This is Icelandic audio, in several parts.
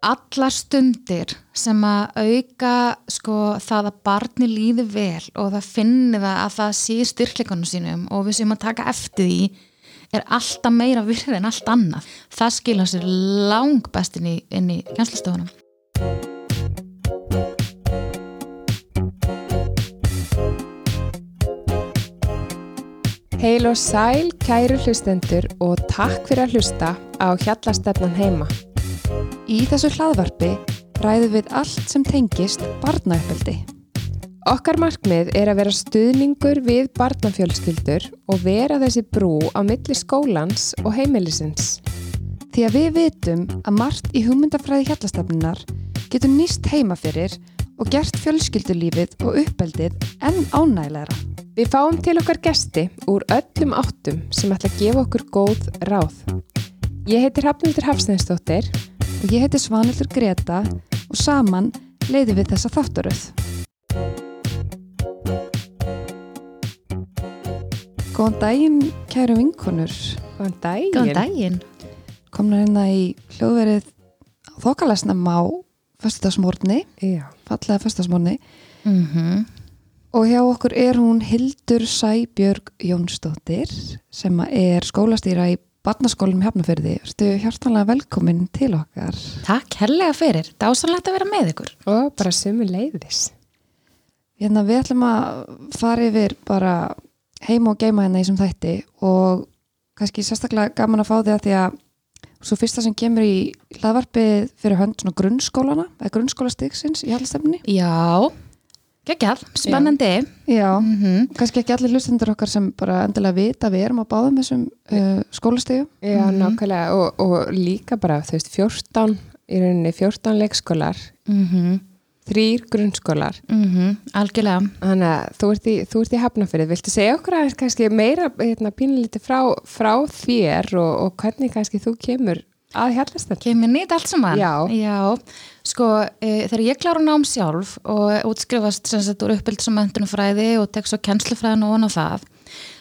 allar stundir sem að auka sko það að barni líði vel og það finni það að það sé styrkleikunum sínum og við séum að taka eftir því er alltaf meira virði en allt annað. Það skilja sér lang best inn í, í kjænslustofunum. Heil og sæl, kæru hlustendur og takk fyrir að hlusta á Hjallastefnan heima. Í þessu hlaðvarpi ræðum við allt sem tengist barnaöppeldi. Okkar markmið er að vera stuðningur við barnafjölskyldur og vera þessi brú á milli skólans og heimilisins. Því að við vitum að margt í hugmyndafræði hjallastefnunar getur nýst heima fyrir og gert fjölskyldulífið og uppeldið enn ánægilegra. Við fáum til okkar gesti úr öllum áttum sem ætla að gefa okkur góð ráð. Ég heitir Hafnildur Hafsneinsdóttir og ég heiti Svanildur Greta og saman leiðum við þessa þáttaröð. Góðan daginn, kæru vinkonur. Góðan daginn. Góðan daginn. Komna hérna í hljóðverið þokalesnum á fyrstadsmórni, Já. fallega fyrstadsmórni Mm og hjá okkur er hún Hildur Sæbjörg Jónsdóttir sem er skólastýra í barnaskólum hefnaferði. Ertu hjartanlega velkomin til okkar. Takk hellega fyrir. Dásanlegt að vera með ykkur. Og bara sömu leiðis. Hérna við ætlum að fara yfir bara heima og geima hérna í þessum þætti og kannski sérstaklega gaman að fá því að því að svo fyrsta sem kemur í hlaðvarpið fyrir hönd svona grunnskólana eða grunnskólastiksins í haldstefni. Já, geggjall, spennandi. Já, Mm kannski ekki allir hlustendur okkar sem bara endilega vita við erum á báðum þessum uh, skólastegum. Já, Mhm. nákvæmlega. Og, og líka bara, þú veist, 14, í rauninni 14 leikskólar, -hmm. þrýr grunnskólar. Mm Algjörlega. Þannig að þú ert í, í hafnafyrið. Viltu segja okkur aðeins kannski meira hérna, pínulítið frá, frá þér og, og hvernig kannski þú kemur að hjallastefn? Kemur nýtt allt saman? Já. Já, sko, e, þegar ég klára nám sjálf og útskrifast sem sagt úr uppbyld sem mentunumfræði og tek svo kennslufræðin og á það,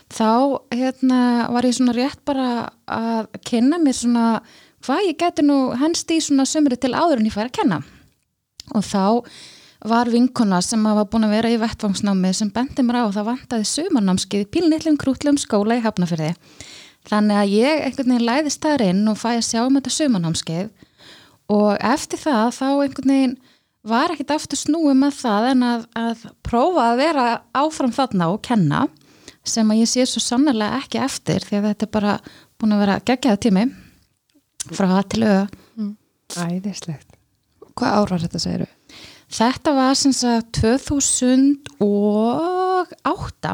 þá hérna, var ég svona rétt bara að kenna mér svona hvað ég geti nú henst í svona sömuri til áður en ég fær að kenna. Og þá var vinkona sem var búin að vera í vettvangsnámi sem bendi mér á að það vantaði sumarnámskið í pílnitlum krútlum skóla í Hafnafyrði. Þannig að ég einhvern veginn læðist þar inn og fæ að sjá um þetta sumarnámskeið og eftir það þá einhvern veginn var ekkit aftur snúið með það en að, að prófa að vera áfram þarna og kenna sem að ég sé svo sannarlega ekki eftir því að þetta er bara búin að vera geggjaða tími frá að til auða. Æðislegt. Hvað árar þetta segiru? Þetta var sem sagt 2008,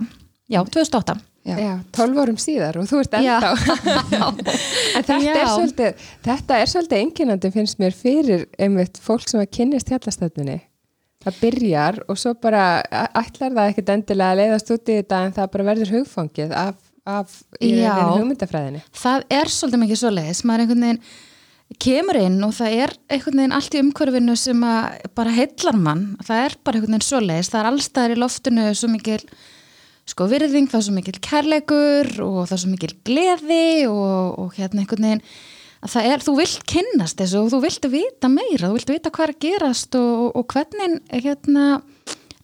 já 2008. Já. 12 árum síðar og þú ert Já. ennþá. en þetta er, svolítið, þetta er svolítið enginandi finnst mér fyrir einmitt fólk sem að kynnist hjallastefnunni. Það byrjar og svo bara ætlar það ekkert endilega að leiðast út í þetta en það bara verður hugfangið af, af hugmyndafræðinni. Það er svolítið mikið svo leiðis, maður einhvern veginn kemur inn og það er einhvern veginn allt í umhverfinu sem bara heillar mann, það er bara einhvern veginn svo leiðis, það er allstaðar í loftinu svo mikil sko virðing, það er svo mikil kærleikur og það er svo mikil gleði og, og hérna einhvern veginn að það er, þú vilt kynnast þessu og þú vilt vita meira, þú vilt vita hvað er að gerast og, og hvernig hérna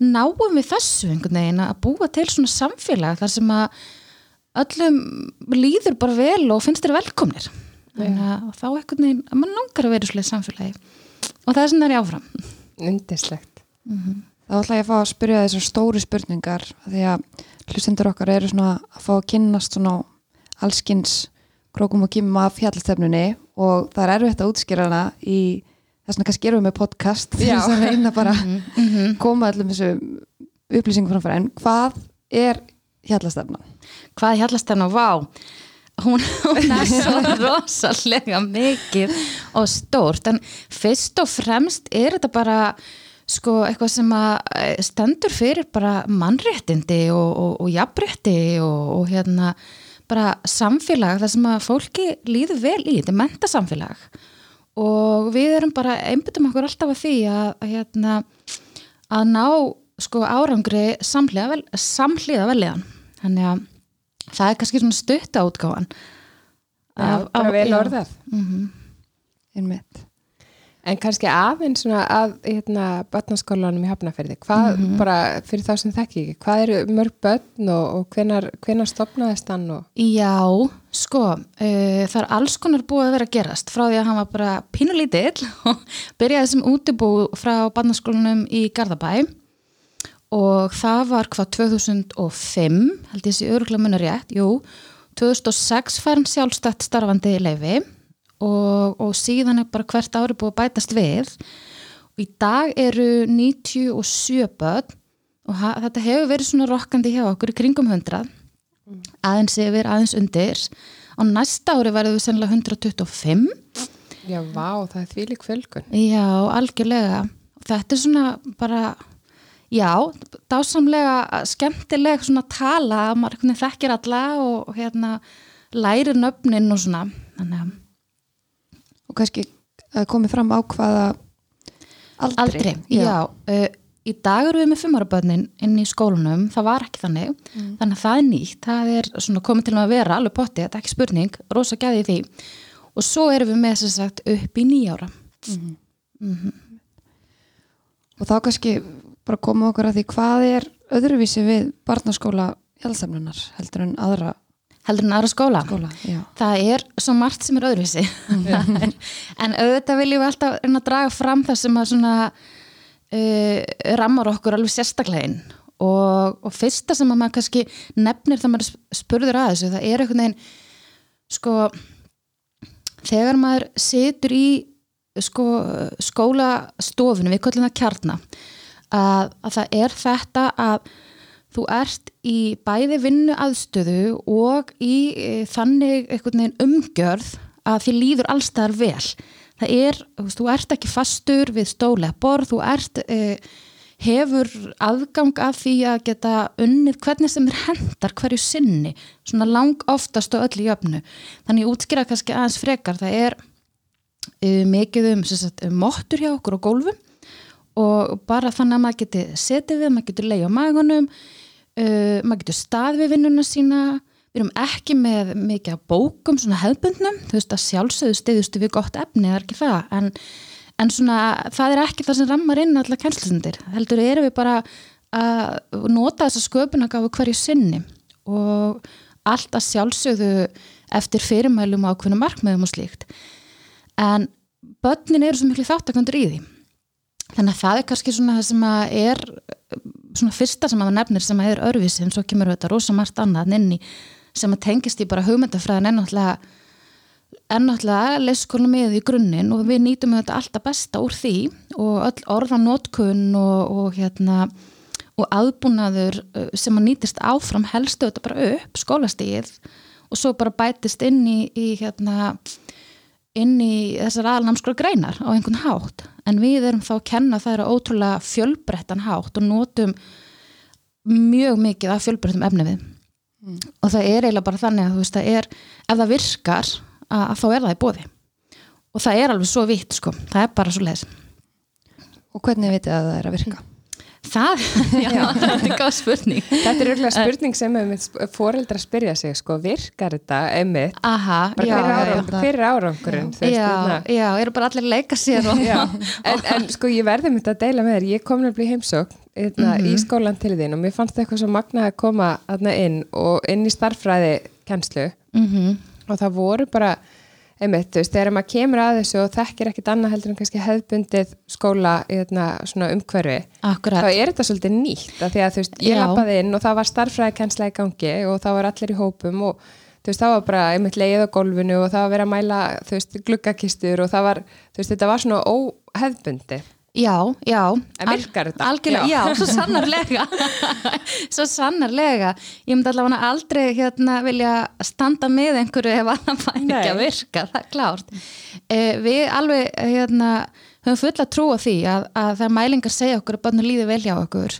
náum við þessu einhvern veginn að búa til svona samfélag þar sem að öllum líður bara vel og finnst þér velkomnir. Þannig að þá einhvern veginn að mann langar að vera svolítið samfélagi. Og það er það er í áfram. Undislegt. Þá ætla ég að fá að spyrja þessar stóri spurningar því að hlustendur okkar eru svona að fá að kynnast svona allskins krókum og kýmum af fjallstefnunni og það er erfitt að útskýra hana í þess vegna kannski erum við með podcast þess að reyna bara að Mhm. koma allum þessu upplýsingum framfæra en hvað er fjallstefna? hvað er hjallast þennan, vá. Hún, hún er svo rosalega mikið og stórt. En fyrst og fremst er þetta bara sko eitthvað sem að eh, stendur fyrir bara mannréttindi og, og, og jafnrétti og, og hérna bara samfélag þar sem að fólki líður vel í, þetta er mentasamfélag og við erum bara einbyttum okkur alltaf að því að, að hérna að ná sko árangri samhliða, vel, samhliða veliðan þannig að það er kannski svona stutta útgáfan Já, bara vel orðað. Mhm. Einmitt. En kannski aðeins svona að hérna, börnaskólanum í Hafnarferði, hvað Mhm. bara fyrir þá sem þekki ekki, hvað eru mörg börn og, og hvenar, hvenar stopnaðist hann og? Já, sko, uh, það er alls konar búið að vera að gerast. Frá því að hann var bara pínulítill og byrjaði sem útibú frá barnaskólanum í Garðabæ. Og það var hvað 2005, held ég sé öruglega munur rétt, jú, 2006 fær hann sjálfstætt starfandi í leifi og, og síðan er bara hvert ári búið að bætast við. Og í dag eru 97 börn og þetta hefur verið svona rokkandi hjá okkur í kringum 100 aðeins yfir, aðeins undir. Á næsta ári verður við sennilega 125 já, vá, það er þvílík fjölgun. já, algjörlega. Þetta er svona bara já, dásamlega skemmtileg svona tala að maður þekkir alla og, og hérna lærir nöfnin og svona. Þannig að og kannski uh, komið fram á hvaða aldri, aldrei, já, Uh, í dag eru við með fimmaraböðnin inn í skólunum, það var ekki þannig. Þannig að það er nýtt, það er komið til að vera alveg potti, þetta er ekki spurning. Rosa gæði því. Og svo erum við með að sagt upp í nýjára. Og þá kannski bara komum okkur að því hvað er öðruvísi við barnaskóla hjálpsamlunar heldur en aðra heldur en aðra skóla. Skóla það er svo margt sem er öðruvísi. En, en auðvitað viljum við alltaf reyna að draga fram það sem að svona uh, rammar okkur alveg sérstaklegin og, og fyrsta sem að maður kannski nefnir þegar maður spurður að þessu það er einhvern veginn sko þegar maður situr í sko skólastofinu, við kallum það kjarna að, að það er þetta að þú ert í bæði vinnu aðstöðu og í e, þannig einhvern veginn umgjörð að þið líður allstaðar vel. Það er, þú ert ekki fastur við stólega borð, þú ert e, hefur aðgang af því að geta unnið hvernig sem er hendar hverju sinni svona lang oftast og öll í jöfnu. Þannig útskýra kannski aðeins frekar það er uh, mikið um, sagt, um mottur hjá okkur á gólfum og bara þannig að maður geti setið við, maður getur leið á magunum uh, maður getur stað við vinnuna sína. Við erum ekki með mikið af bókum svona hefbundnum, þú veist að sjálfsögðu stiðustu við gott efni, það er ekki það? En, en svona það er ekki það sem rammar inn allar kennslustundir, heldur erum við bara að nota þessa sköpunagafu hverju sinni og allt að sjálfsögðu eftir fyrirmælum á hvernig markmiðum og slíkt. En börnin eru svo miklu þáttakandur í því. Þannig að það er kannski svona það sem að er svona fyrsta sem að nefnir sem að er örvísi en svo kemur þetta rosa margt annað inn í sem að tengist í bara hugmyndafræðin en náttúrulega en náttúrulega leyskólum með í grunninn og við nýtum þetta alltaf besta úr því og öll orðanótkun og, og hérna og aðbúnaður uh, sem að nýtist áfram helstu þetta bara upp skólastíð og svo bara bætist inn í, í hérna inn í þessar aðalnámskóla greinar á einhvern hátt en við erum þá að kenna það eru ótrúlega fjölbrettan hátt og notum mjög mikið af fjölbrettum efni við. Og það er eiginlega bara þannig að þú veist það er, ef það virkar að, að þá er það í bóði og það er alveg svo vitt sko, það er bara svo leis og hvernig vitið að það er að virka það, já, þetta er góð spurning. Þetta er auðvitað spurning sem fóreldra spyrja sig, sko, virkar þetta einmitt, aha, já, já, árangur, fyrir árangurinn já, hérna. já, eru bara allir leika sér og, Já, en, en sko ég verði mitt að deila með þér, ég kom nefnilega í heimsókn eitna, í skólan til þín og mér fannst eitthvað svo magnað að koma þarna inn og inn í starffræði kennslu mm og það voru bara, einmitt, þú veist, þegar maður kemur að þessu og þekkir ekkit annað heldur en kannski hefðbundið skóla í þarna svona umhverfi, akkurat. þá er þetta svolítið nýtt af því að þú veist, ég lappaði inn og það var starffræði kennsla í gangi og það var allir í hópum og þú veist, það var bara einmitt leið á gólfinu og það var verið að mæla, þú veist, gluggakistur og það var, þú veist, þetta var svona óhefðbundi Já, já. En virkar þetta? Algjörlega, já, Já. svo sannarlega. svo sannarlega. Ég myndi allavega aldrei hérna vilja standa með einhverju ef annar fæn ekki að virka, það er klárt. Eh, við alveg hérna, höfum fulla trú á því að, að það mælingar segja okkur að bönnu líði vel hjá okkur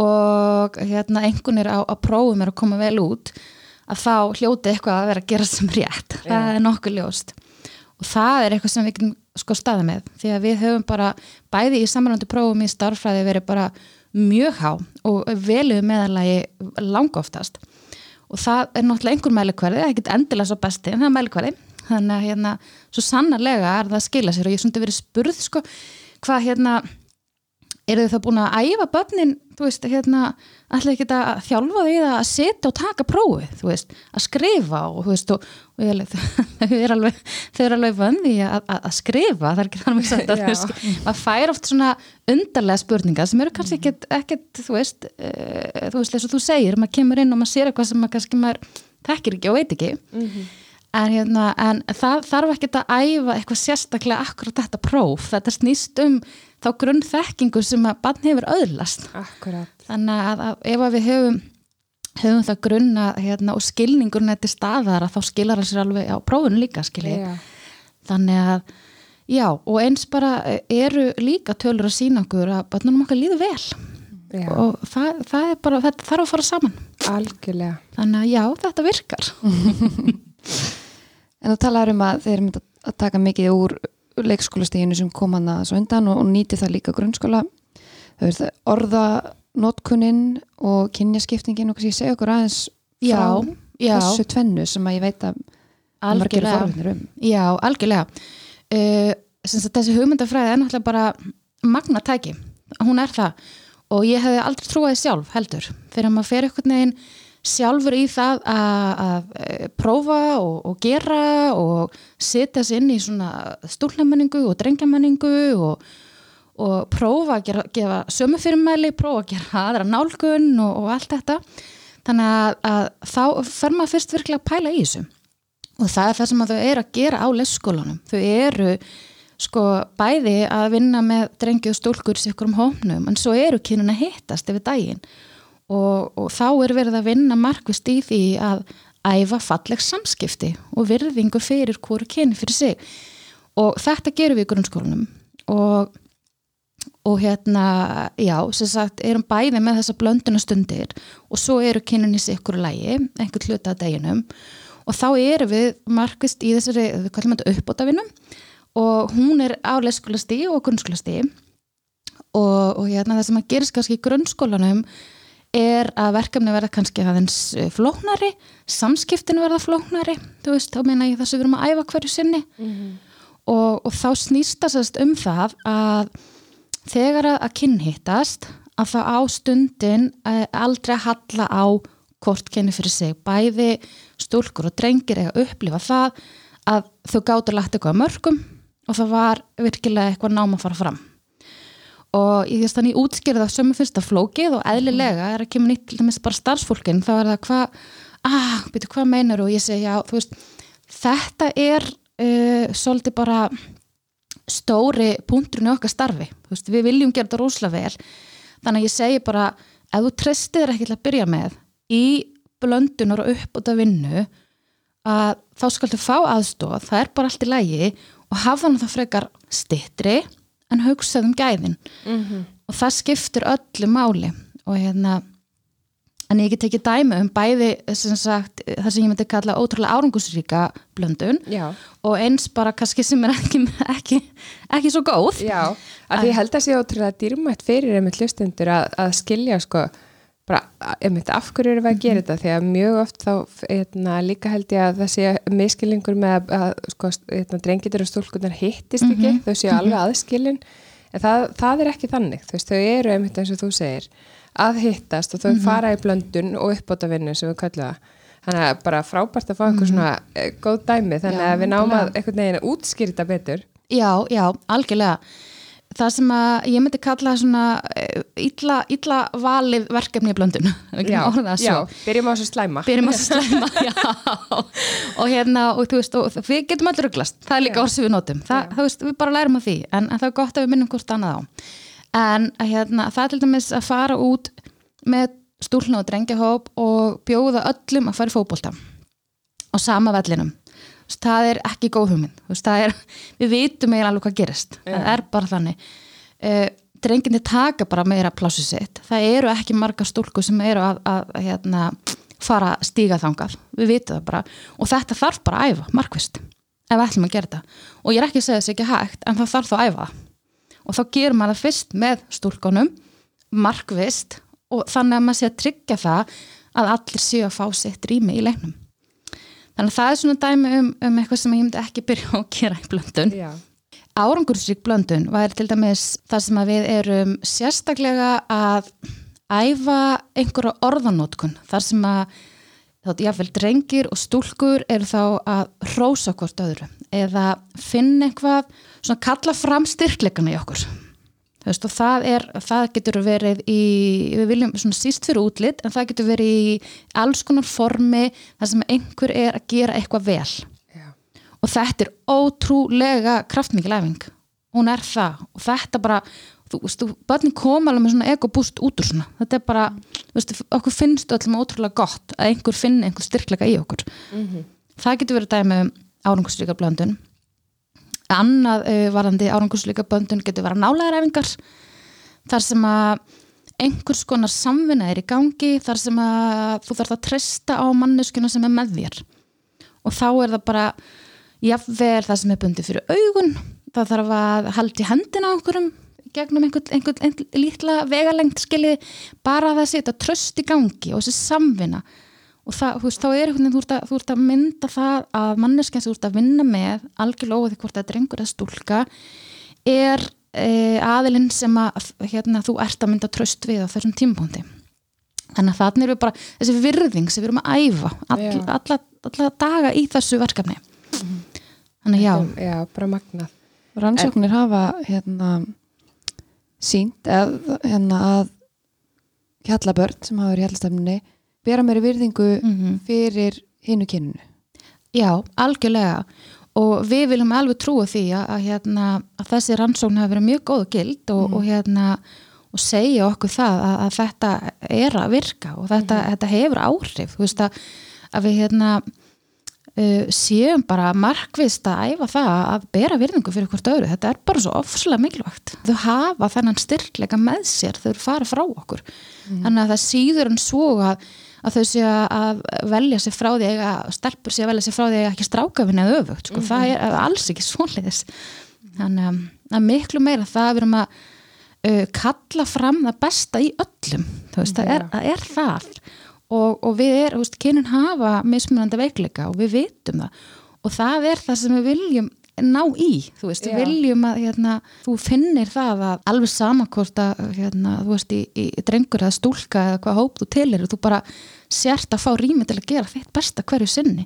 og hérna, einhvernir á, á prófum er að koma vel út að þá hljóti eitthvað að vera að gera sem rétt. Það er nokkuð ljóst og það er eitthvað sem við getum sko staða með. Því að við höfum bara bæði í samanlandi prófum í starffræði verið bara mjög há og velu meðalagi langoftast. Og það er náttúrulega einhver mælikvarði, það er ekkert endilega svo besti en það er mælikvarði. Þannig að hérna svo sannarlega er það að skila sér og ég er svona verið spurð sko, hvað hérna eru þið þá búin að æfa börnin þú veist, hérna, ætla ekki að þjálfa því að setja og taka prófið þú veist, að skrifa og þú veist og, og ég, þau eru alveg þau eru alveg vöndi að, að, að skrifa það er ekki þannig að þú veist maður fær oft svona undarlega spurningar sem eru kannski ekkert, ekkert þú veist uh, þú veist, eins og þú segir, maður kemur inn og maður sér eitthvað sem maður kannski maður þekkir ekki og veit ekki mm -hmm. En, hérna, en það þarf ekki að æfa eitthvað sérstaklega akkurat þetta próf, þetta snýst um þá grunnþekkingu sem að barn hefur öðlast. Akkurat. þannig að, að ef að við höfum höfum það grunna hérna, og skilningur nætti staðar að þá skilar það sér alveg á prófunu líka skilji. Þannig að já og eins bara eru líka tölur að sína okkur að barnunum okkar líður vel. Já. og það, það er bara þetta þarf að fara saman. Algjörlega. Þannig að já þetta virkar En þú talaður um að þeir eru myndið að taka mikið úr leikskólastíginu sem kom hann að svo undan og, og nýti það líka grunnskóla. Orðanótkunnin og kynjaskiptingin og kannski segja okkur aðeins frá já. þessu tvennu sem að ég veit að margir forvinnir um. Já, algjörlega. Uh, þessi hugmyndafræði er náttúrulega bara magna tæki, hún er það. Og ég hefði aldrei trúaði sjálf heldur. Fyrir að maður fer eitthvað neginn sjálfur í það að, eh, prófa og, og gera og setja sér inn í svona stúlnamenningu og drengjamenningu og, og prófa að gera, gefa sömu fyrirmæli, prófa að gera aðra nálgun og, og allt þetta. Þannig að, að þá fer maður fyrst virkilega að pæla í þessu. Og það er það sem þau eru að gera á lesskólanum þau eru sko bæði að vinna með drengi og stúlkur sér um hófnum en svo eru kynuna hittast yfir daginn og, og þá er verið að vinna markvist í því að æfa falleg samskipti og virðingu fyrir hverju kyni fyrir sig. Og þetta gerum við í grunnskólanum. Og, og hérna já, sem sagt, erum bæði með þessa blöndunastundir og svo eru kyninni sér ykkur lægi, einhver hluta að deginum. Og þá erum við markvist í þessari, við kallum þetta uppbótavinnum og hún er á leikskólasti og grunnskólasti og, og hérna það sem að gerist kannski í grunnskólanum er að verkefni verða kannski aðeins eh, flóknari, samskiptin verða flóknari, þú veist, þá meina ég þess að við erum að æfa hverju sinni. Mm -hmm. og, og þá snýstast um það að þegar að kynhittast að þá á stundin eh, aldrei halla á hvort kynni fyrir sig, bæði stúlkur og drengir að upplifa það að þau gáttu lagt eitthvað mörgum og það var virkilega eitthvað náma að fara fram og ég veist þannig útskýrða sem er fyrst að flókið og eðlilega er að kemur nýtt til dæmis bara starfsfólkin þá er það hvað, ah, byrju hvað meinar og ég segi já, þú veist þetta er uh, svolítið bara stóri punkturinn í okkar starfi, þú veist, við viljum gera þetta róslega vel, þannig að ég segi bara ef þú tristir ekki til að byrja með í blöndunar og upp út af vinnu að þá skaldu fá aðstóð, það er bara allt í lægi og hafa hann það frekar stittri en hugsaðum gæðin mm -hmm. og það skiptir öllu máli og hérna en ég get ekki dæmi um bæði sem sagt, það sem ég myndi kalla ótrúlega árangusríka blöndun Já. og eins bara kannski sem er ekki, ekki, ekki svo góð Já, að því held að sé ótrúlega dýrmætt fyrir einmitt hlustundur að, að skilja sko einmitt, af hverju eru við að gera mm -hmm. þetta því að mjög oft þá eitna, líka held ég að það sé miskilingur með að, að sko, drengitur og stúlkunar hittist ekki, mm -hmm. þau séu alveg mhm. aðskilin en það, það er ekki þannig veist, þau eru einmitt eins og þú segir að hittast og þau mm -hmm. fara í blöndun og uppbótavinnu sem við kallum það þannig að bara frábært að fá eitthvað mhm. svona e, góð dæmi, þannig já, að við náum að einhvern veginn að útskýrta betur Já, já, algjörlega það sem að ég myndi kalla svona illa, eh, illa valið verkefni í blöndun. Já, já, byrjum á þessu slæma. Byrjum á þessu slæma, já. Og hérna, og þú veist, og við getum allir rugglast, það er líka orð sem við notum. Það, það veist, við bara lærum af því, en, en það er gott að við minnum hvort annað á. En hérna, það er til dæmis að fara út með stúlna og drengjahóp og bjóða öllum að fara í fókbólta á sama vellinum það er ekki góð hugmynd. Er, við vitum eiginlega alveg hvað gerist. Yeah. það er bara þannig. Uh, drenginni taka bara meira plássu sitt. Það eru ekki marga stúlku sem eru að, að, að hérna, fara stíga þangað, við vitum það bara. Og þetta þarf bara að æfa, markvist ef við ætlum að gera þetta. Og ég er ekki að segja þessu ekki hægt en það þarf þá að æfa og þá gerum maður það fyrst með stúlkunum markvist og þannig að maður sé að tryggja það að allir séu að fá sitt rými í leiknum þannig að það er svona dæmi um, um eitthvað sem ég myndi ekki byrja að gera í blöndun. Já. árangursrík blöndun var til dæmis það sem við erum sérstaklega að æfa einhverja orðanótkun þar sem að þátt jáfnvel drengir og stúlkur eru þá að hrósa hvort öðru eða finna eitthvað svona kalla fram styrkleikana í okkur veist, það, er, það getur verið í, við viljum svona síst fyrir útlit en það getur verið í alls konar formi þar sem einhver er að gera eitthvað vel. Já. og þetta er ótrúlega kraftmikil æfing. Hún er það. Og þetta bara þú veist, þú, börnin koma alveg með svona egobúst út úr svona, þetta er bara þú veist, okkur finnst öllum ótrúlega gott að einhver finni einhver styrkleika í okkur. Það getur verið dæmi um árangursríkar blöndun annað uh, varandi árangursríkar blöndun getur verið nálæðaræfingar þar sem að einhvers konar samvinna er í gangi þar sem að þú þarf að treysta á manneskuna sem er með þér. Og þá er það bara jafnvel það sem er bundið fyrir augun það þarf að halda í hendina á einhverjum gegnum einhvern, einhvern, einhvern lítla vegalengt skilið bara að það sé þetta tröst í gangi og þessi samvinna og það, þú veist, þá er einhvern veginn þú ert, að, þú ert að mynda það að manneskja sem þú ert að vinna með algjörlega óið því hvort það er drengur eða stúlka er e, aðilinn sem að hérna, þú ert að mynda tröst við á þessum tímpóndi þannig að þannig er við bara þessi virðing sem við erum að æfa all, alla, alla daga í þessu verkefni. Þannig að já, Já, bara magnað. rannsóknir hafa hérna sínt að, hérna, að hjallabörn sem hafa verið í hjallastefnunni bera meiri virðingu Mhm. fyrir hinu kyninu já, algjörlega. Og við viljum alveg trúa því að, að, hérna, að þessi rannsókn hafa verið mjög góð og gild og, og hérna og segja okkur það að, að þetta er að virka og þetta, þetta hefur áhrif. Þú veist að, að við hérna uh, séum bara markvist að æfa það að bera virðingu fyrir hvort öðru, þetta er bara svo ofslega mikilvægt. Þau hafa þennan styrkleika með sér, þau farið frá okkur. Þannig að það síður en svo að, að þau séu að velja sér frá því að stelpur séu að velja sér frá því að ekki strákafinn eða öfugt, sko, það er alls ekki svoleiðis. Þannig að, að miklu meira það að við erum að uh, kalla fram það besta í öllum veist, það er, það er það. Og, og við er, veist, kynun hafa mismunandi veikleika og við vitum það. Og það er það sem við viljum ná í, þú veist, við viljum að hérna, þú finnir það að alveg sama hvort að hérna, þú veist, í, í drengur eða stúlka eða hvað hóp þú til er, þú bara sért að fá rými til að gera þitt besta hverju sinni.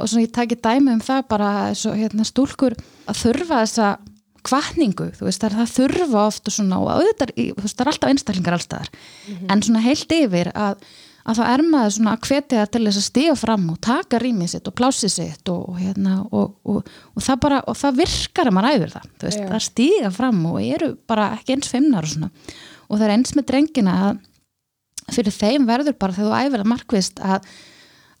Og svona ég taki dæmi um það bara svo, hérna, stúlkur að þurfa þessa kvartningu, þú veist, það, það þurfa oft og svona, og auðvitað, þú veist, það er alltaf einstaklingar allstaðar, en svona heilt yfir að, að þá er maður svona að hvetja til þess að stíga fram og taka rýmið sitt og plásið sitt og, og hérna og, og, og það bara, og það virkar að maður æfir það, þú veist, það stíga fram og eru bara ekki eins fimmnar og svona. Og það er eins með drengina að fyrir þeim verður bara þegar þú æfir það markvist að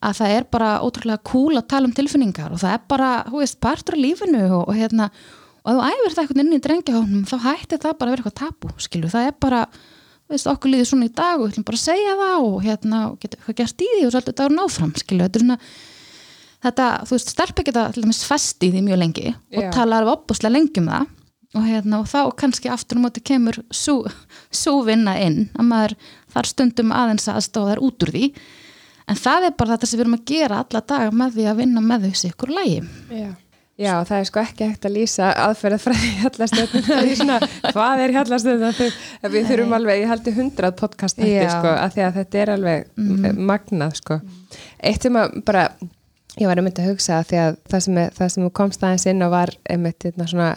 að það er bara ótrúlega cool að tala um tilfinningar og það er bara, þú veist, partur af lífinu og, hérna, og þú æfir það eitthvað inn í drengjahóknum, þá hættir það bara að vera eitthvað tabu, skilur, það er bara veist, okkur líður svona í dag og við ætlum bara að segja það og hérna, og geta eitthvað gert í því og svolítið dagurinn áfram, skilur, þetta er svona þetta, þú veist, stelpi geta til dæmis fest í því mjög lengi og Já. tala alveg opbúslega lengi um það og hérna, og þá kannski aftur um móti kemur sú, sú vinna inn að maður þar stundum aðeins að stóða þær út úr því en það er bara þetta sem við erum að gera alla daga með því að vinna með þessi ykkur lægi Já. Já, það er sko ekki hægt að lýsa aðferðað fræði hjallastöðnum það er svona, hvað er hjallastöðnum þegar við þurfum alveg, ég haldi hundrað podcast sko, að því að þetta er alveg mm. magnað sko. Eitt sem að bara, ég var einmitt að hugsa að því að það sem, er, það sem komst aðeins inn og var einmitt hérna svona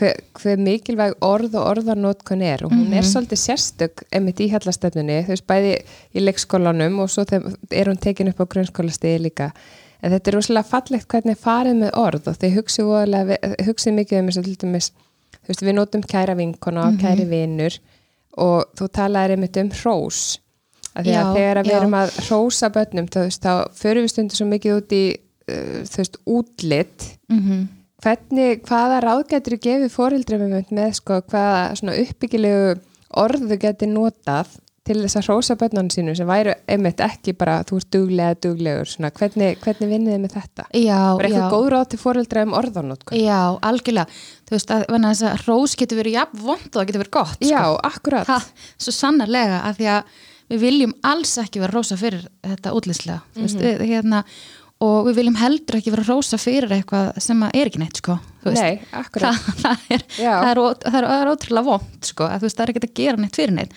hver, hver mikilvæg orð og orðarnótkun er. Og hún er svolítið sérstök einmitt í hjallastöðnunni, þú veist bæði í leikskólanum og svo er hún tekin upp á grunnskólastíði líka en þetta er rosalega fallegt hvernig farið með orð og þau hugsi, hugsi mikið um þess að við notum kæra vinkona og kæri vinur og þú talaðir einmitt um hrós. Að Já, þegar að við erum að hrósa börnum, þú veist, þá förum við stundur svo mikið út í, uh, þú veist, útlit. Mm -hmm. hvernig, hvaða ráð getur þú gefið fóreldrum einmitt með, sko, hvaða svona uppbyggilegu orð þú getur notað til þess að hrósa börnunum sínum sem væru einmitt ekki bara, þú ert duglega duglegur, svona, hvernig, hvernig vinnið þið með þetta? Já, já. eitthvað góð ráð til fóreldra um orðanótkun? Já, algjörlega. Þú veist að, að rós getur verið jafn vond og það getur verið gott. Já, Sko. akkurat. Ha, svo sannarlega að því að við viljum alls ekki vera rósa fyrir þetta útlýslega. Mm -hmm. við, hérna, og við viljum heldur ekki vera að rósa fyrir eitthvað sem er ekki neitt sko. Nei, akkurat. það, það, er, það, er, það, er, ótrúlega vond sko, að veist, það er ekki að gera neitt fyrir neitt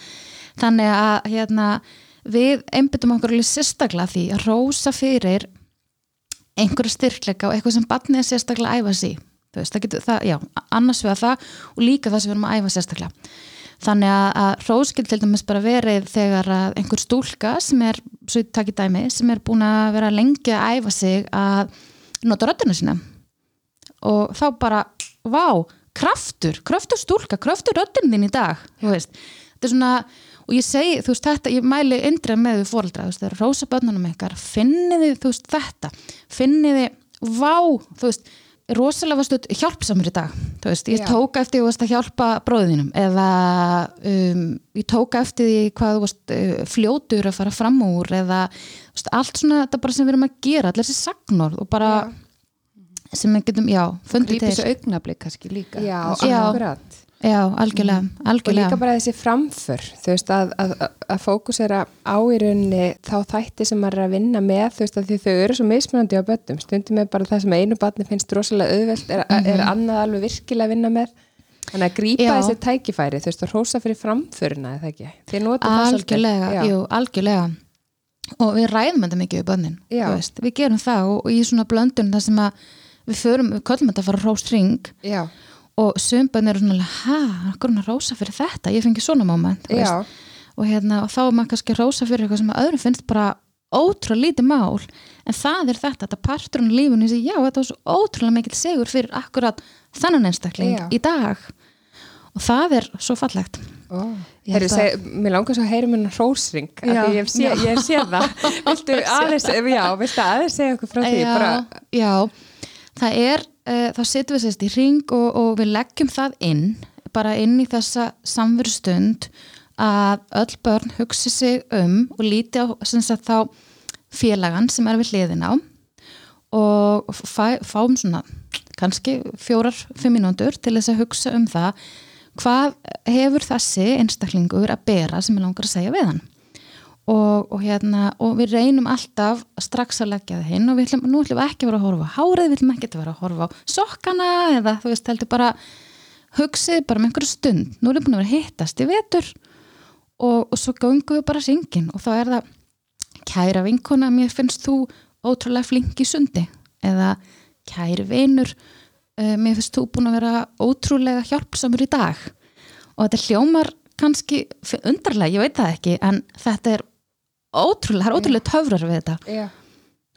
þannig að hérna, við einbyttum okkur alveg sérstaklega að því að rósa fyrir einhverja styrkleika og eitthvað sem barnið sérstaklega að æfa. Þú veist, það getur, það, já, annars vegar það og líka það sem við erum að æfa sérstaklega. Þannig að, að rós getur til dæmis bara verið þegar að einhver stúlka sem er, svo ég takk í dæmi sem er búin að vera lengi að æfa sig að nota röddina sína. Og þá bara, vá, kraftur, kraftur stúlka, kraftur röddin þín í dag, þú veist. Þetta er svona, og ég segi, þú veist þetta ég mæli indrið með við fóreldra þú veist, þegar rósa börnunum ykkar, finnið þið þú veist þetta, finnið þið vá, þú veist, rosalega varstu hjálpsamur í dag, þú veist ég Já. tók eftir því þú veist að hjálpa bróðinum eða um, ég tók eftir því hvað þú veist uh, fljótur að fara fram úr eða veist, allt svona þetta bara sem við erum að gera, allir þessi sagnorð og bara sem við getum, já, fundið til þessu augnablik kannski líka Já, Já. akkurat. Já, algjörlega, Og algjörlega líka bara þessi framför, þú veist, að, að, að fókusera á í rauninni þá þætti sem maður er að vinna með, þú veist, að því þau eru svo mismunandi á böttum. Stundum er bara það sem einu batni finnst rosalega auðvelt, er, er annað alveg virkilega að vinna með. Þannig að grípa Já. þessi tækifæri, þú veist, og hrósa fyrir framförina, eða ekki? Þið notum það svolítið. Algjörlega, jú, algjörlega og við ræðum þetta mikið við bönnin Já. veist, við gerum það og, og í svona blöndun þar sem að við förum, við köllum þetta að fara róstring Já, og sömbönn eru svona, hæ, hvað er hún að rósa fyrir þetta? Ég fengi svona veist. og, hérna, og þá er maður kannski að rósa fyrir eitthvað sem öðrum finnst bara ótrúlega lítið mál. En það er þetta, þetta parturinn í lífunni sem já, þetta var svo ótrúlega mikill sigur fyrir akkurat þannan einstakling Já. í dag. Og það er svo fallegt. Heyrðu, held að- seg, mér langar svo að heyra mér hrósring af því ég sé, ég séð það. Viltu aðeins, já, viltu aðeins segja okkur frá því? Já, bara, já, það er uh, þá setjum við sérst í ring og, og við leggjum það inn bara inn í þessa samveru stund að öll börn hugsi sig um og líti á sagt, þá félagan sem er við hliðin á og fæ, fáum svona kannski fjórar, fimm mínútur til þess að hugsa um það hvað hefur þessi einstaklingur að bera sem ég langar að segja við hann og, og, hérna, og við reynum alltaf strax að leggja það hinn og ætlum, nú ætlum við ekki að vera að horfa á hárið, við ætlum ekki að vera að horfa á sokkana eða þú veist, heldur bara hugsið bara með einhverju stund. Nú erum við búin að vera hittast í vetur og, og svo göngum við bara syngin og þá er það kæra vinkona, mér finnst þú ótrúlega flink í sundi. Eða kæri vinur uh, mér finnst þú búin að vera ótrúlega hjálpsamur í dag. Og þetta hljómar kannski undarlega, ég veit það ekki en þetta er ótrúlega, það er ótrúlega töfrar við þetta. Já,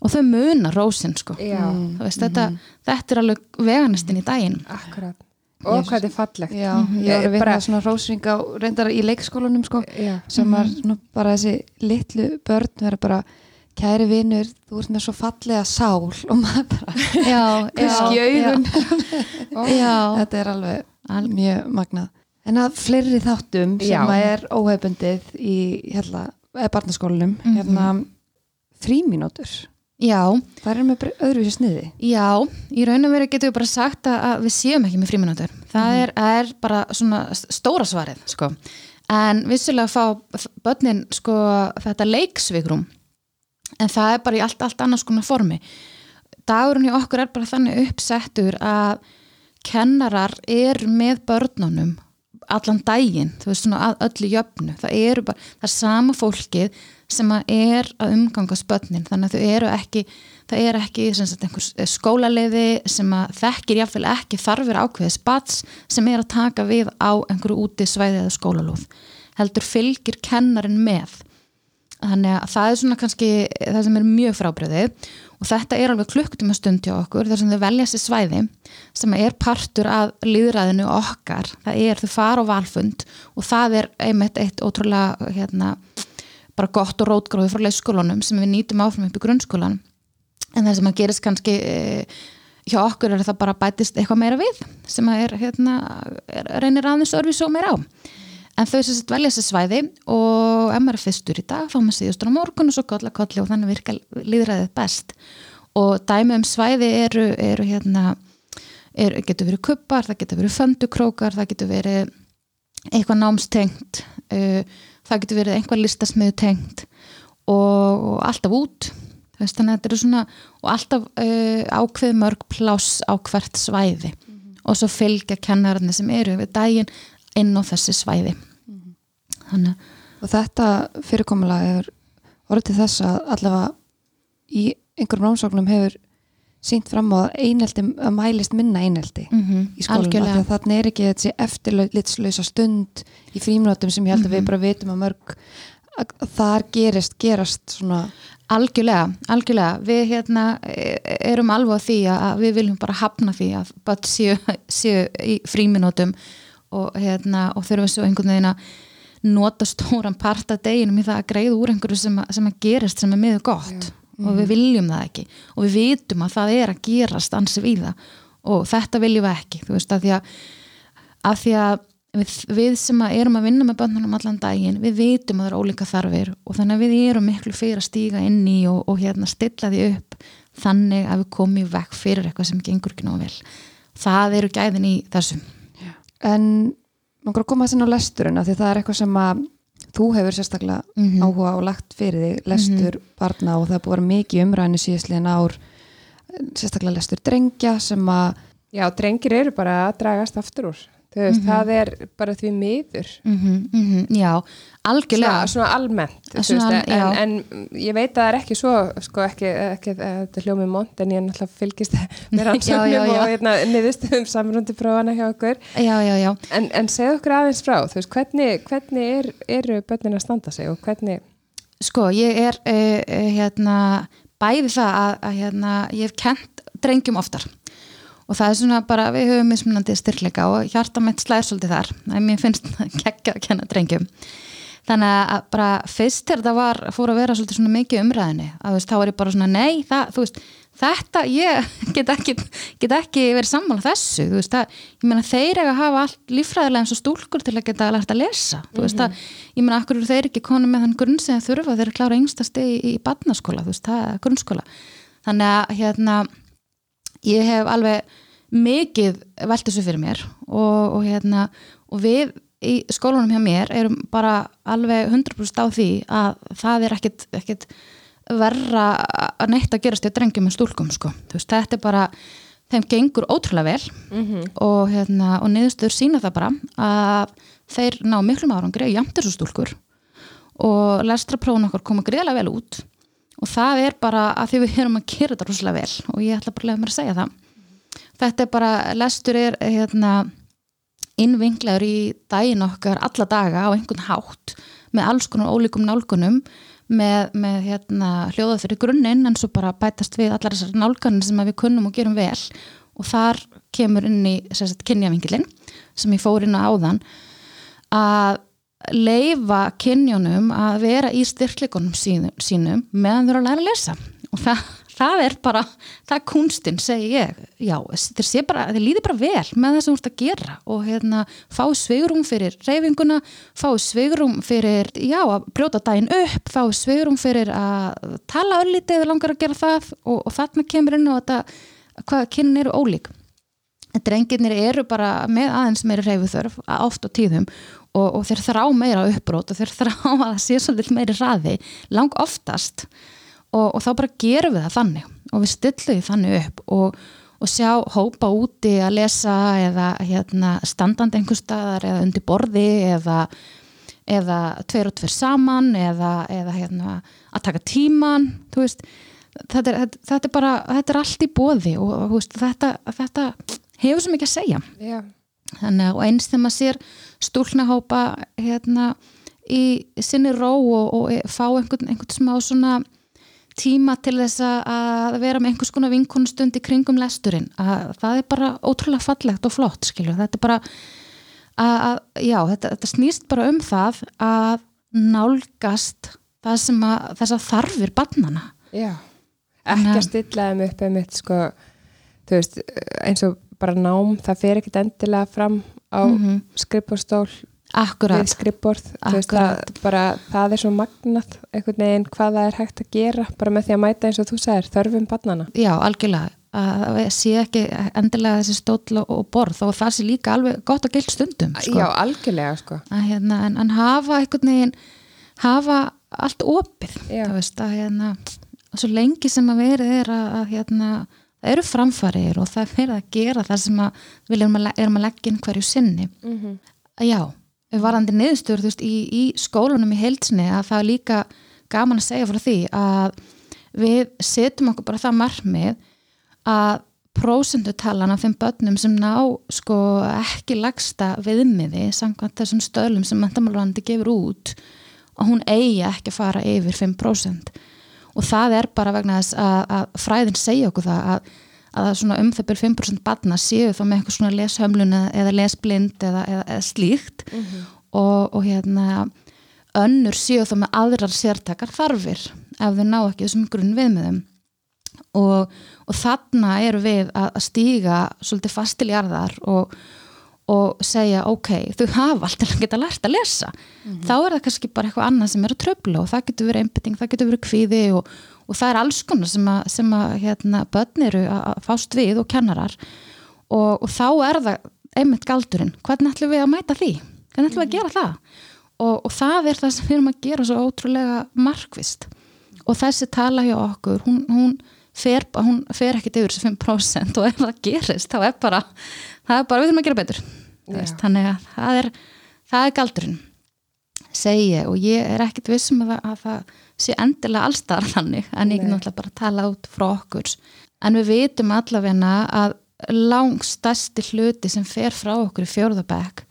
og þau muna rósin sko. Já, Þú veist, þetta, þetta er alveg veganistinn í daginn. Akkurat. Og Ég- hvað þetta er fallegt. Já, ég var að vinna Bara- svona rósring á reyndar í leikskólanum sko sem var svona bara þessi litlu börn vera bara kæri vinur, þú ert með svo fallega sál. Og maður bara já, þetta er alveg Al- mjög magnað. En að fleiri þáttum sem Já. að er óhefbundið í hérna, eða barnaskólanum Mhm. hérna frímínútur já, það er með öðruvísi sniði. Já í raun og veru getum við bara sagt að, við séum ekki með fríminútur það er, er bara svona stóra svarið sko. en vissulega fá börnin sko, þetta leiksvigrum en það er bara í allt, allt annars konar formi. Dagurinn í okkur er bara þannig uppsettur að kennarar er með börnunum allan daginn, þú veist svona að öllu jöfnu, það eru bara, það er sama fólkið sem að er að umgangast börnin, þannig að þau eru ekki það er ekki sagt, einhvers skólaleiði sem að þekkir jáfnvel ekki þarfir ákveðis bats sem er að taka við á einhverju úti svæði eða skólalóð. Heldur fylgir kennarin með þannig að það er svona kannski það sem er mjög frábriðið og þetta er alveg klukkutíma stund hjá okkur þar sem þau velja sér svæði sem er partur að líðræðinu okkar. Það er þau fara á valfund og það er einmitt eitt ótrúlega hérna, bara gott og rótgróði frá leikskólanum sem við nýtum áfram upp í grunnskólan en það sem að gerist kannski e, hjá okkur er það bara bætist eitthvað meira við sem að er, hérna, er reynir aðeins örfis og meira á en þau sem velja sér svæði og ef maður er fyrstur í dag þá maður síðustur á morgun og svo kolla kolli og þannig virka líðræðið best. Og dæmi um svæði eru, eru hérna er, getur verið kuppar, það getur verið föndukrókar, það getur verið eitthvað námstengt uh, það getur verið einhvað listasmiðu tengt og, og alltaf út. Veist, þannig að þetta eru svona og alltaf uh, ákveð mörg pláss á hvert svæði. Og svo fylgja kennararnir sem eru við daginn inn á þessi svæði. Þannig að og þetta fyrirkomulega hefur orðið til þess að allavega í einhverjum rámsóknum hefur sínt fram á að eineldi að mælist minna eineldi mm í af því algjörlega. að þarna er ekki þessi eftirlitslausa stund í fríminotum sem ég held að við bara vitum að mörg að þar gerist, gerast svona Algjörlega, algjörlega. Við hérna e- erum alveg á því að við viljum bara hafna því að bara séu, séu í fríminútum og, hérna, og þurfum svo einhvern veginn að nota stóran part af deginum í það að greiða úr einhverju sem, að- sem að gerist sem er miður gott. Og við viljum það ekki. Og við vitum að það er að gerast ansi við það og þetta viljum við ekki þú veist að því að, að, því að við, við sem að erum að vinna með bönnunum allan daginn, við vitum að það eru ólíka þarfir. Og þannig að við erum miklu fyrir að stíga inn í og, og hérna stilla því upp þannig að við komum í vekk fyrir eitthvað sem gengur ekki nógu vel. Það eru gæðin í þessum en að koma þessin á lesturinn af því það er eitthvað sem að þú hefur sérstaklega Mhm. áhuga og lagt fyrir þig lestur barna og það er búið að vera mikið umræðinu síðastliðin ár sérstaklega lestur drengja sem að Já, drengir eru bara að dragast aftur úr. Þú veist, það er bara því miður. mm -hmm, já, algjörlega Svona, svona almennt. þú Svona veist, al- en, en ég veit að það er ekki svo, sko, ekki, ekki að þetta er hljómið mont, en ég er náttúrulega fylgist með rannsóknum og hérna, niðurstöðum samrúndi prófana hjá okkur. já, já, já, En, en segð okkur aðeins frá, þú veist, hvernig, hvernig er, eru börnin að standa sig og hvernig, sko, ég er uh, hérna, bæði það að, að hérna, ég hef kent drengjum oftar og það er svona bara, við höfum mismunandi styrkleika og hjarta mitt slæðir svolítið þar. En mér finnst geggja að kenna drengjum. Þannig að bara fyrst þegar það var, fór að vera svolítið svona mikið umræðinni, að þú veist, þá var ég bara svona nei, það, þú veist, þetta ég get ekki, get ekki verið sammála þessu, þú veist, það, ég meina þeir eiga að hafa allt líffræðilega eins og stúlkur til að geta lært að lesa, þú veist, það ég meina, akkur eru þeir ekki konu með þann grunn sem þeir þurfa þeir ég hef alveg mikið velt þessu fyrir mér og, og hérna og við í skólanum hjá mér erum bara alveg 100% á því að það er ekkit, ekkit verra að neitt að gerast í að drengjum en stúlkum sko. Veist, þetta er bara þeim gengur ótrúlega vel og, hérna, og niðurstöður sína það bara að þeir ná miklum árangri jæmt þessu stúlkur og lestraprófun okkar koma greiðlega vel út og það er bara að því við erum að gera þetta rosalega vel. Og ég ætla bara að lefa mér að segja það. Þetta er bara, lestur er hérna innvinglaður í daginn okkar alla daga á einhvern hátt með alls konar ólíkum nálgunum með, með hérna, hljóða fyrir grunninn en svo bara bætast við allar þessar nálganir sem við kunnum og gerum vel. Og þar kemur inn í kynjavingilinn sem ég fór inn á áðan að leifa kynjónum að vera í styrkleikunum sínum, sínum meðan þau eru að læra að lesa. Og það, það er bara, það er kunstinn segi ég, já, þeir bara þeir líði bara vel með það sem þú ert að gera og hérna, fá svigrum fyrir reyfinguna, fá svigrum fyrir já, að brjóta daginn upp fá svigrum fyrir að tala öllítið langar að gera það og, og þarna kemur inn á þetta hvað kynnin eru ólík. Drengirnir eru bara með aðeins meiri reyfuþörf oft á tíðum og, og þeir þrá meira uppbrót og þeir þrá að það sé svolítið meiri raði lang oftast. Og, og þá bara gerum við það þannig og við stillum því þannig upp og, og sjá hópa úti að lesa eða hérna, standandi einhver staðar eða undir borði eða, eða tveir og tveir saman eða, eða hérna, að taka tíman þetta er, þetta, er bara, þetta er allt í bóði og, veist, þetta, þetta hefur svo mikið að segja. Já, Þannig, og eins þegar maður sér stúlnahópa hérna, í sinni ró og, og fá einhvern, einhvern smá svona tíma til þess að- vera með einhvers konar vinkunstund í kringum lesturinn. Að það er bara ótrúlega fallegt og flott skilur, þetta er bara að, að já, þetta, þetta snýst bara um það að nálgast það sem að þess að þarfir barnana já. Ekki að stilla þeim upp einmitt, sko, þú veist, eins og bara nám, það fer ekkit endilega fram á mm Mhm. skrifborstól við það, bara, það er svo magnat einhvern veginn hvað það er hægt að gera bara með því að mæta eins og þú sagðir, þörfum barnana. já, algjörlega að sé ekki endilega þessi stóll og- og borð og það sé líka alveg gott að gilt stundum sko. Já, algjörlega, sko. að hérna, en, en hafa einhvern veginn hafa allt opið veist að hérna svo lengi sem að verið er að, að hérna, það eru framfarir og það er verið að gera það sem að við erum að, erum að leggja inn hverju sinni Mhm. að já, varandi niðurstöður þú veist, í, í skólunum í heilsinni að það er líka gaman að segja frá því að við setjum okkur bara það markmið að prósendutalan af þeim börnum sem ná sko ekki lagsta viðmiði samkvæmt þessum stöðlum sem mentamálvandi gefur út og hún eigi ekki að fara yfir 5% og það er bara vegna þess að, að fræðin segja okkur það að, að svona um það byrjum 5% barna séu þá með eitthvað svona leshömlun eða- lesblind eða, eða, eða slíkt. Og, og hérna önnur séu þá með aðrar sértakar þarfir ef þau ná ekki þessum grunn viðmiðum og, og þarna eru við að, að stíga svolítið fastiljarðar og, og segja ok, þau hafa allt til að geta lært að lesa. Þá er það kannski bara eitthvað annað sem er að tröfla og það getur verið einbytting, það getur verið kvíði og, og það er alls konar sem að, sem að hérna, börn eru að að fást við og kennarar. Og, og þá er það einmitt galdurinn, hvernig ætlum við að mæta því? Hvernig ætlum við að gera það? Og, og það er það sem við erum að gera svo ótrúlega markvist og þessi tala hjá okkur hún, hún, fer, hún fer ekkit yfir þessi 5% og ef það gerist þá er bara, það er bara við þurfum að gera betur veist, þannig að það er það er galdurinn segi ég og ég er ekkit vissum að, að það sé endilega allstar þannig en ég Nei. er náttúrulega bara að tala út frá okkur. En við vitum allavegna að langstæsti hluti sem fer frá okkur í fjórðabæk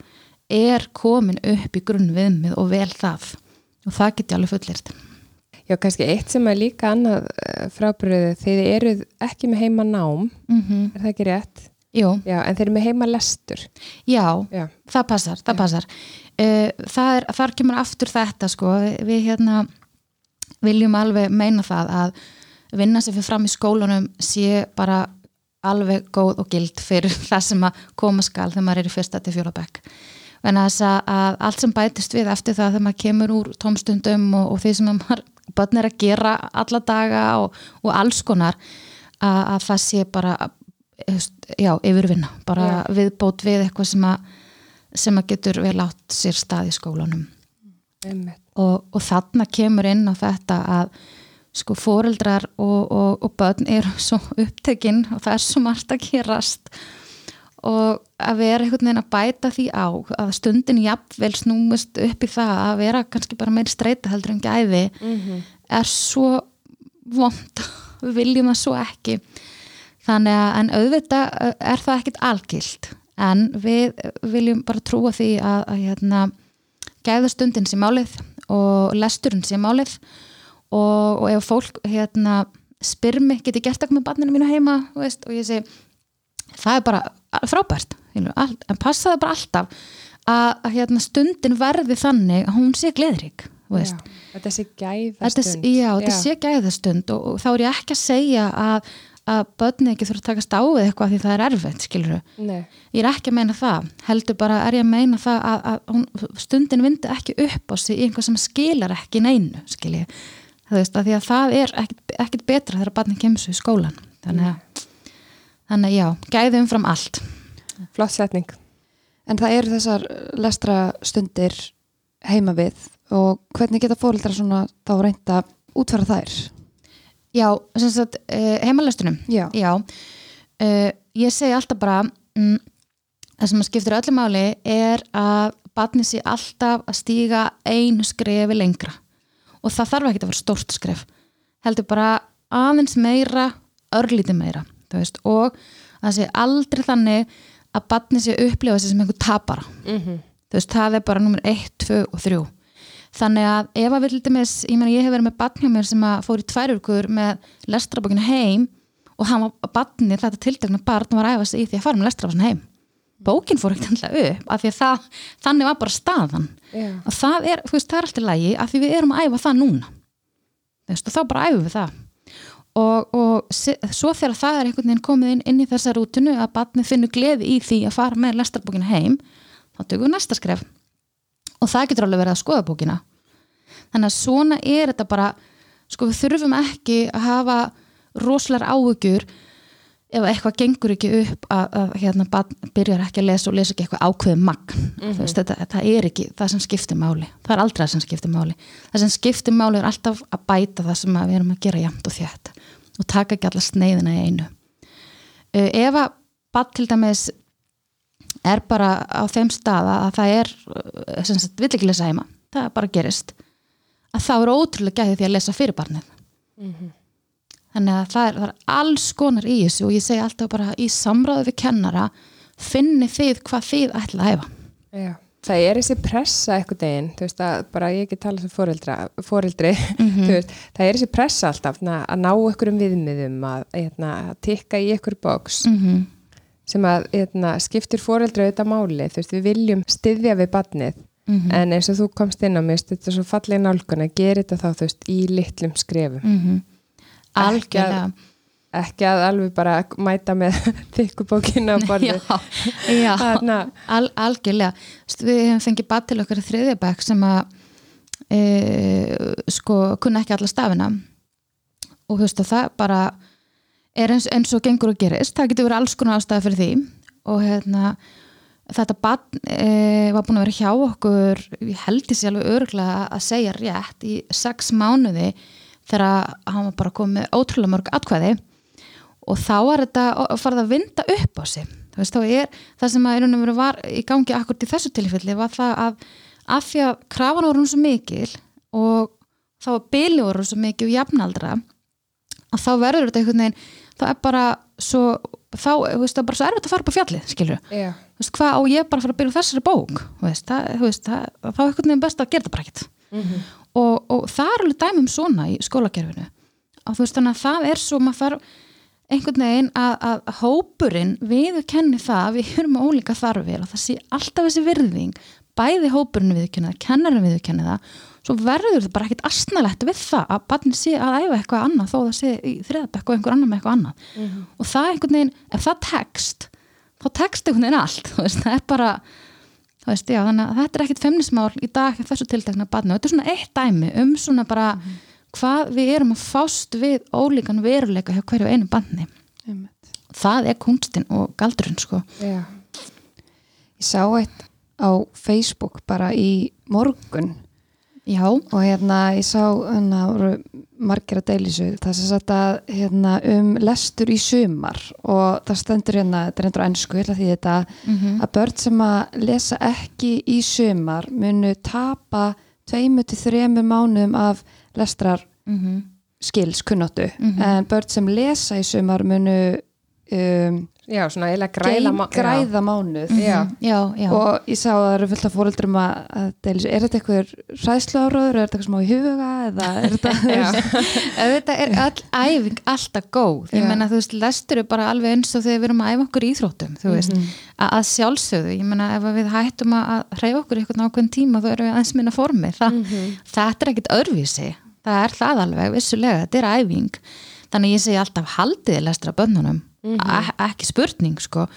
er komin upp í grunn viðmið og vel það. Og það get ég alveg fullirt Já, kannski eitt sem er líka annað frábriðið, þið eruð ekki með heima nám, mm er það ekki rétt? Jú, Já, en þeir eru með heima lestur. já, Já, það passar, það passar. Uh, það er, þar kemur aftur þetta sko, við hérna viljum alveg meina það að vinna sem fyrir fram í skólanum sé bara alveg góð og gild fyrir það sem að koma skal þegar maður er í fyrsta til fjólabæk en að allt sem bætist við eftir það þegar maður kemur úr tómstundum og, og því sem að maður börn er að gera alla daga og, og alls konar að, að það sé bara eh, já, yfirvinna, bara Já. viðbót við eitthvað sem að sem að getur vel átt sér stað í skólanum. Og, og þarna kemur inn á þetta að sko foreldrar og, og, og börn eru svo upptekinn og það er svo margt að gerast. og að vera einhvern veginn að bæta því á að stundin jafnvel snúmust upp í það að vera kannski bara meiri streyta heldur en gæði er svo vond við viljum það svo ekki. Þannig að en auðvitað uh, er það ekkit algilt en við viljum bara trúa því að, að hérna, gæða stundin sé málið og lesturinn sé málið og, og ef fólk hérna, spyr mig, get ég gert eitthvað með barninu mínu heima veist, og ég segi það er bara frábært en passa það bara alltaf að, að hérna, stundin verði þannig að hún sé gleðrik þetta sé gæðastund. já, þetta sé gæðastund og, og þá er ég ekki að segja að, að börni ekki þurfa að takast á við eitthvað því það er erfitt, skilur ég er ekki að meina það, heldur bara er ég að meina það að, að hún, stundin vindi ekki upp á sig í einhvað sem skilar ekki neinu, skilji það það er ekkit, ekkit betra þegar barni kemur svo í skólan þannig að, þannig já, gæði umfram allt flott setning. En það eru þessar lestra stundir heima við og hvernig geta fórildra svona þá reynda útfæra þær? já, sem sagt, uh, heimalestunum Já. Já, uh, ég segi alltaf bara mm, það sem skiptir öllu máli er að barni sé alltaf að stíga einu skrefi lengra og það þarf ekki að vera stórt skref heldur bara aðeins meira örlítið meira veist, og það sé aldrei þannig að barni sé að upplifa sig sem einhver tapara. Mm þú veist, það er bara nummer 1, 2 og 3 þannig að ef að við til dæmis ég meina ég hef verið með barn hjá mér sem að fór í tvær vikur með lestrabókinu heim og hann var barnið, þetta tiltekna barn var að æfa sig í því að fara með lestrabókinu heim. Bókin fór ekkert alltaf upp því að það, þannig var bara staðan. Já, og það er, veist, það er alltaf lægi af því við erum að æfa það núna. Veist, og þá bara æfum við það og, og svo þegar það er einhvern veginn komið inn, inn í þessa rútinu að barnið finnur gleði í því að fara með lestrabókinu heim þá tökum við næsta skref. Og það getur alveg verið að skoða bókina. Þannig að svona er þetta bara sko við þurfum ekki að hafa rosalega áhugjur ef eitthvað gengur ekki upp að, að hérna barn byrjar ekki að lesa og lesa ekki eitthvað ákveðið magn. Þú veist, þetta, það er ekki það sem skiptir máli, það er aldrei það sem skiptir máli. Það sem skiptir máli er alltaf að bæta það sem við erum að gera jæmt og þétt og taka ekki alla sneiðina í einu. Uh, ef að barn til dæmis er bara á þeim staða að það er uh, vill ekki lesa heima. Það bara gerist. Að þá er ótrúlega gæði því að lesa fyrir barnið. Þannig að það er, það er alls konar í þessu og ég segi alltaf bara í samráðu við kennara finni þið hvað þið ætla að hefa Já. Það er þessi pressa eitthvað deginn, þú veist að bara ég ekki tala sem foreldra, foreldri, þú veist, það er þessi pressa alltaf na, að ná einhverjum viðmiðum að, hérna, að tikka í einhver boks mm sem að hérna, skiptir foreldra auðvitað máli, þú veist, við viljum styðja við badnið, Mhm. en eins og þú komst inn á mig, þetta er svo fallega nálgun að gera þetta þá, þú veist, í litlum skrefum -hmm. algjörlega ekki að alveg bara mæta með þykkubókina á borðu já, já. Al, algjörlega. Við hefum fengið bad til okkar þriðjabæk sem að e, sko kunna ekki alla stafina. Og þú veist að það bara er eins, eins og gengur og gerist. Það getur verið alls konar ástæða fyrir því. Og hérna þetta bad e, var búin að vera hjá okkur ég held því alveg örgulega að segja rétt í sex mánuði þegar hann var bara komið ótrúlega mörg atkvæði og þá var þetta að fara að vinda upp á sig. Veist, er það sem að var í gangi akkur í þessu tilfelli var það að af því að krafan voru hún svo mikil og þá var byli voru svo mikil og jafnaldra að þá verður þetta einhvern veginn þá er bara svo þá, veist, er bara svo erfitt að fara upp á fjallið, þú veist, hvað á ég bara að fara að byrja þessari bók? Veist, það, það, þá er einhvern veginn best að gera það bara ekkert. Og, og það er alveg dæmum svona í skólakerfinu. Og þú veist, þannig að það er svo maður þarf einhvern veginn að, að hópurinn viður kenni það að við með ólíka þarfir og það sé alltaf þessi virðing bæði hópurinn viður kenni það, kennarinn viður kenni það svo verður það bara ekkit astnalegt við það að barni sé að æfa eitthvað annað þó það sé í þriðabekk og einhver annar með eitthvað annað. Og það einhvern veginn, ef það tekst þá tekst einhvern veginn allt veist, það er bara þú veist, já, þannig að þetta er ekkit femnismál í dag þessu tiltekna barni og þetta er svona eitt dæmi um svona bara hvað við erum að fást við ólíkan veruleika hjá hverju einu barni. Einmitt. það er kunstin og galdurinn sko. Já, Ég sá eitt á Facebook bara í morgun. Já, og hérna ég sá hérna margir að deila þessu. Það sem sagt að hérna um lestur í sumar. Og það stendur hérna, þetta er endur ennsku, þetta Mhm. að börn sem að lesa ekki í sumar munu tapa tveimu til þremur mánum af lestrar mm skils kunnáttu. Mhm. en börn sem lesa í sumar munu um, já, svona eiginlega græða má- græða mánuð. Já. já, já. Og ég sá að það eru fullt af fóreldrum að, að deila þessu. er þetta eitthvað ræðslu áraður er þetta eitthvað smá í huga eða er þetta þetta er all æfing alltaf góð. Ég menna þú veist, lestur er bara alveg eins og þegar við erum að æfa okkur í íþróttum þú veist, að, að sjálfsögðu. Ég menna ef að við hættum að, að hreyfa okkur í eitthvað ákveðin tíma þá erum við aðeins minna formi Þa, þetta er ekkit öðruvísi það er það alveg, vissulega, þetta er æfing. Þannig ég segi alltaf haldiði lestur af bönnunum, e ekki spurning sko,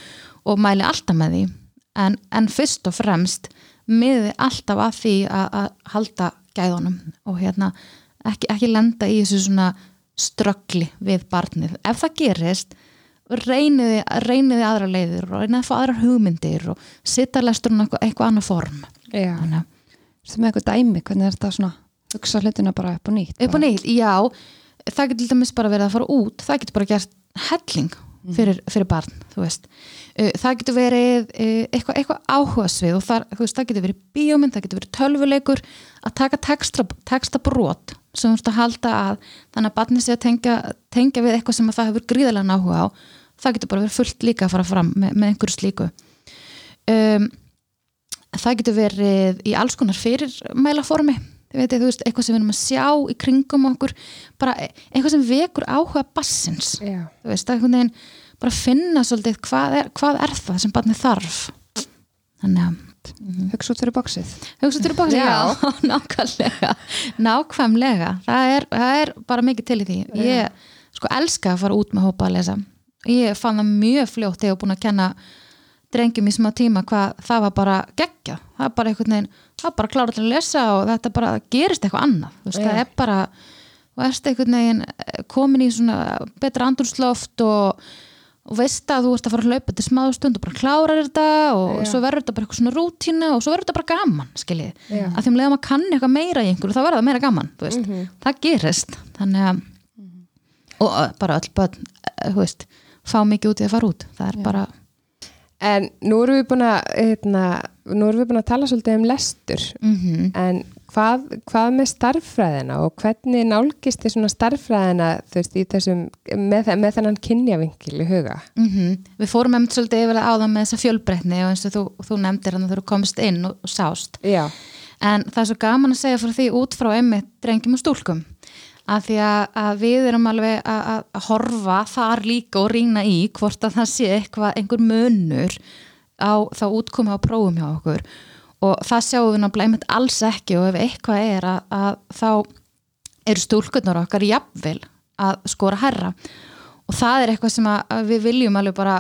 og mæli alltaf með því. En, en fyrst og fremst miði alltaf að því að, halda gæðunum. Og hérna ekki, ekki lenda í þessu svona ströggli við barnið. Ef það gerist reyniði, reyniði aðra leiðir og reyniði að fá aðrar hugmyndir og sitta lesturinn eitthvað, eitthvað annað form. Með eitthvað dæmi, hvernig er þetta svona hugsa hlutina bara upp og nýtt upp og nýtt, já. Það getur til dæmis bara verið að fara út. Það getur bara gert helling fyrir, fyrir barn, það getur verið eitthvað, eitthvað áhugasvið og þar, þú veist, það getur verið bíómynd, það getur verið tölvuleikur að taka texta, texta brot sem þú veist að halda að þannig að barni sé að tengja, tengja við eitthvað sem að það hefur gríðarlega áhuga á. Það getur bara verið fullt líka að fara fram með, með einhverju slíku. Um, það getur verið í alls konar fyrirmælaformi Veit, þú veist, eitthvað sem við erum að sjá í kringum okkur, bara eitthvað sem vekur áhuga bassins, já, þú veist, að einhvern veginn bara finna svolítið hvað er, hvað er það sem barnið þarf. Þannig að hugsa út fyrir bóksið hugsa til bóksi, já, nákvæmlega. Nákvæmlega, það er, það er bara mikið til í því. Ég sko elska að fara út með hópa að lesa. Ég fann það mjög fljótt þegar ég var búin að kenna drengjum í smá tíma hvað það var bara geggja það er bara einhvern veginn, það er bara klára til að lesa og þetta bara gerist eitthvað annað veist, það er bara veginn eh, komin í svona betra andrúsloft og, og veist að þú ert að fara að hlaupa til smá stund og bara klárar þetta og Já. svo verður þetta bara eitthvað svona rútína og svo verður þetta bara gaman, skiljið. Að því um að kann eitthvað meira í einhverju þá verður það meira gaman, veist, Mhm. það gerist. Þannig að og uh, bara öll börn, uh, þú veist fá mikið út í að fara út, það er Já. bara En nú erum við búin að, hérna, nú erum við búin að tala svolítið um lestur, mm en hvað, hvað með starffræðina og hvernig nálgist þið svona starffræðina, veist, þessum, með, með þennan kynjavinkil í huga? Mhm. Við fórum einmitt svolítið yfir að áða með þessa fjölbreytni og eins og þú, þú nefndir hann þegar þú komst inn og, og sást. Já, En það er svo gaman að segja frá því út frá einmitt drengjum og stúlkum. Af því að, að við erum alveg að, að, að horfa þar líka og rýna í hvort að það sé eitthvað, einhver munur á þá útkomi á prófum hjá okkur. Og það sjáum við náttúrulega einmitt alls ekki og ef eitthvað er að, að þá eru stúlkurnar okkar jafnvel að skora herra og það er eitthvað sem að að við viljum alveg bara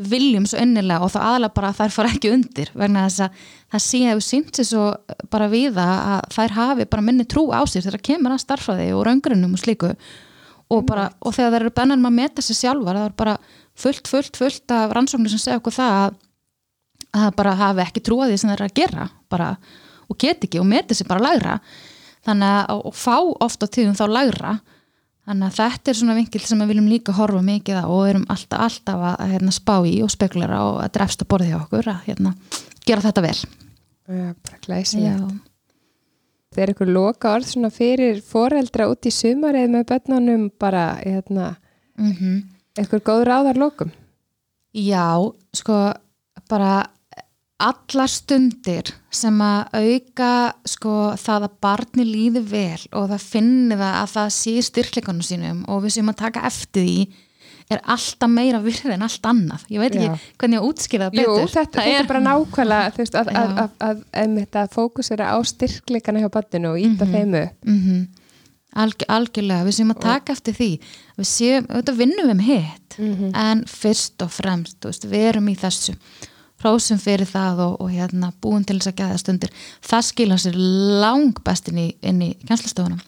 viljum svo innilega og þá aðalega bara að þær fara ekki undir vegna þess að það sé hefur sínt sér svo bara við að þær hafi bara minni trú á sér þegar kemur að starffræði og raungrunum og slíku og, bara, og þegar þær eru bennan með að meta sér sjálfar það er bara fullt, fullt, fullt af rannsóknir sem segja okkur það að, að það bara hafi ekki trú að því sem þær eru að gera bara, og get ekki og meti sér bara lægra. Þannig að fá oft á tíðum þá lægra. Þannig að þetta er svona vinkil sem við viljum líka horfa mikið á og erum alltaf, alltaf að, að hérna, spá í og spekulera og að drefst að borði hjá okkur að hérna, gera þetta vel. Já bara glæsilegt. Það er ykkur loka orð svona fyrir foreldra út í sumarið með börnunum bara, hérna, Mm ykkur góð ráðar lokum. Já, sko bara allar stundir sem að auka sko það að barni líði vel og það finni það að það sé styrkleikunum sínum og við séum að taka eftir því er alltaf meira virði en allt annað ég veit Já. ekki hvernig ég útskýra það Jú, betur þetta, þetta er bara nákvæmlega, veist, að, að, Já. að, að, fókusera á styrkleikana hjá börnunu og íta Mhm. þeim upp. mm Alg, algjörlega, við séum að taka eftir því við séum, auðvitað vinnum við um hitt Mhm. en fyrst og fremst veist, við erum í þessu hrósum fyrir það og, og hérna, búin til þess að geða stundir. Það skila sér lang best inn í, í kjænslastofunum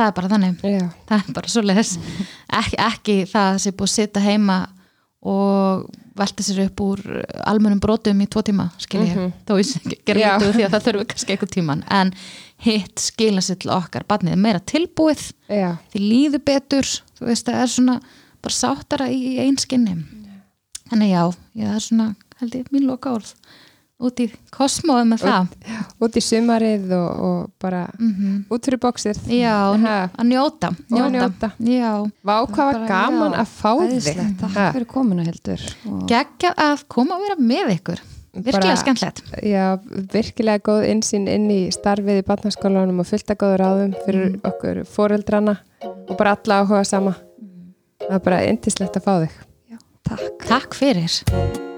það er bara þannig. Já, það er bara svo leiðis ekki, ekki það sem búið að sitja heima og velta sér upp úr almennum brotum í tvo tíma skil ég, Mhm. þó gerum lítið úr því að það þurfi kannski eitthvað tíman en hitt skila sér til okkar. Barnið meira tilbúið, já, því líður betur. Þú veist, það er svona bara sáttara í, einskinni þannig já, já, það er svona held ég mín loka orð út í kosmóið með það út í sumarið og, og bara mm út fyrir bóksir. já, Ha. að njóta, njóta. njóta. já, Vá, hvað var gaman já, að fá þig. Takk fyrir komuna heldur og geggjað að koma að vera með ykkur virkilega skemmtilegt Já, virkilega góð insýn inn í starfið í barnaskólanum og fullt að góður ráðum fyrir Mm. okkur foreldrana og bara alla áhuga sama. Það er bara yndislegt að fá þig. takk takk fyrir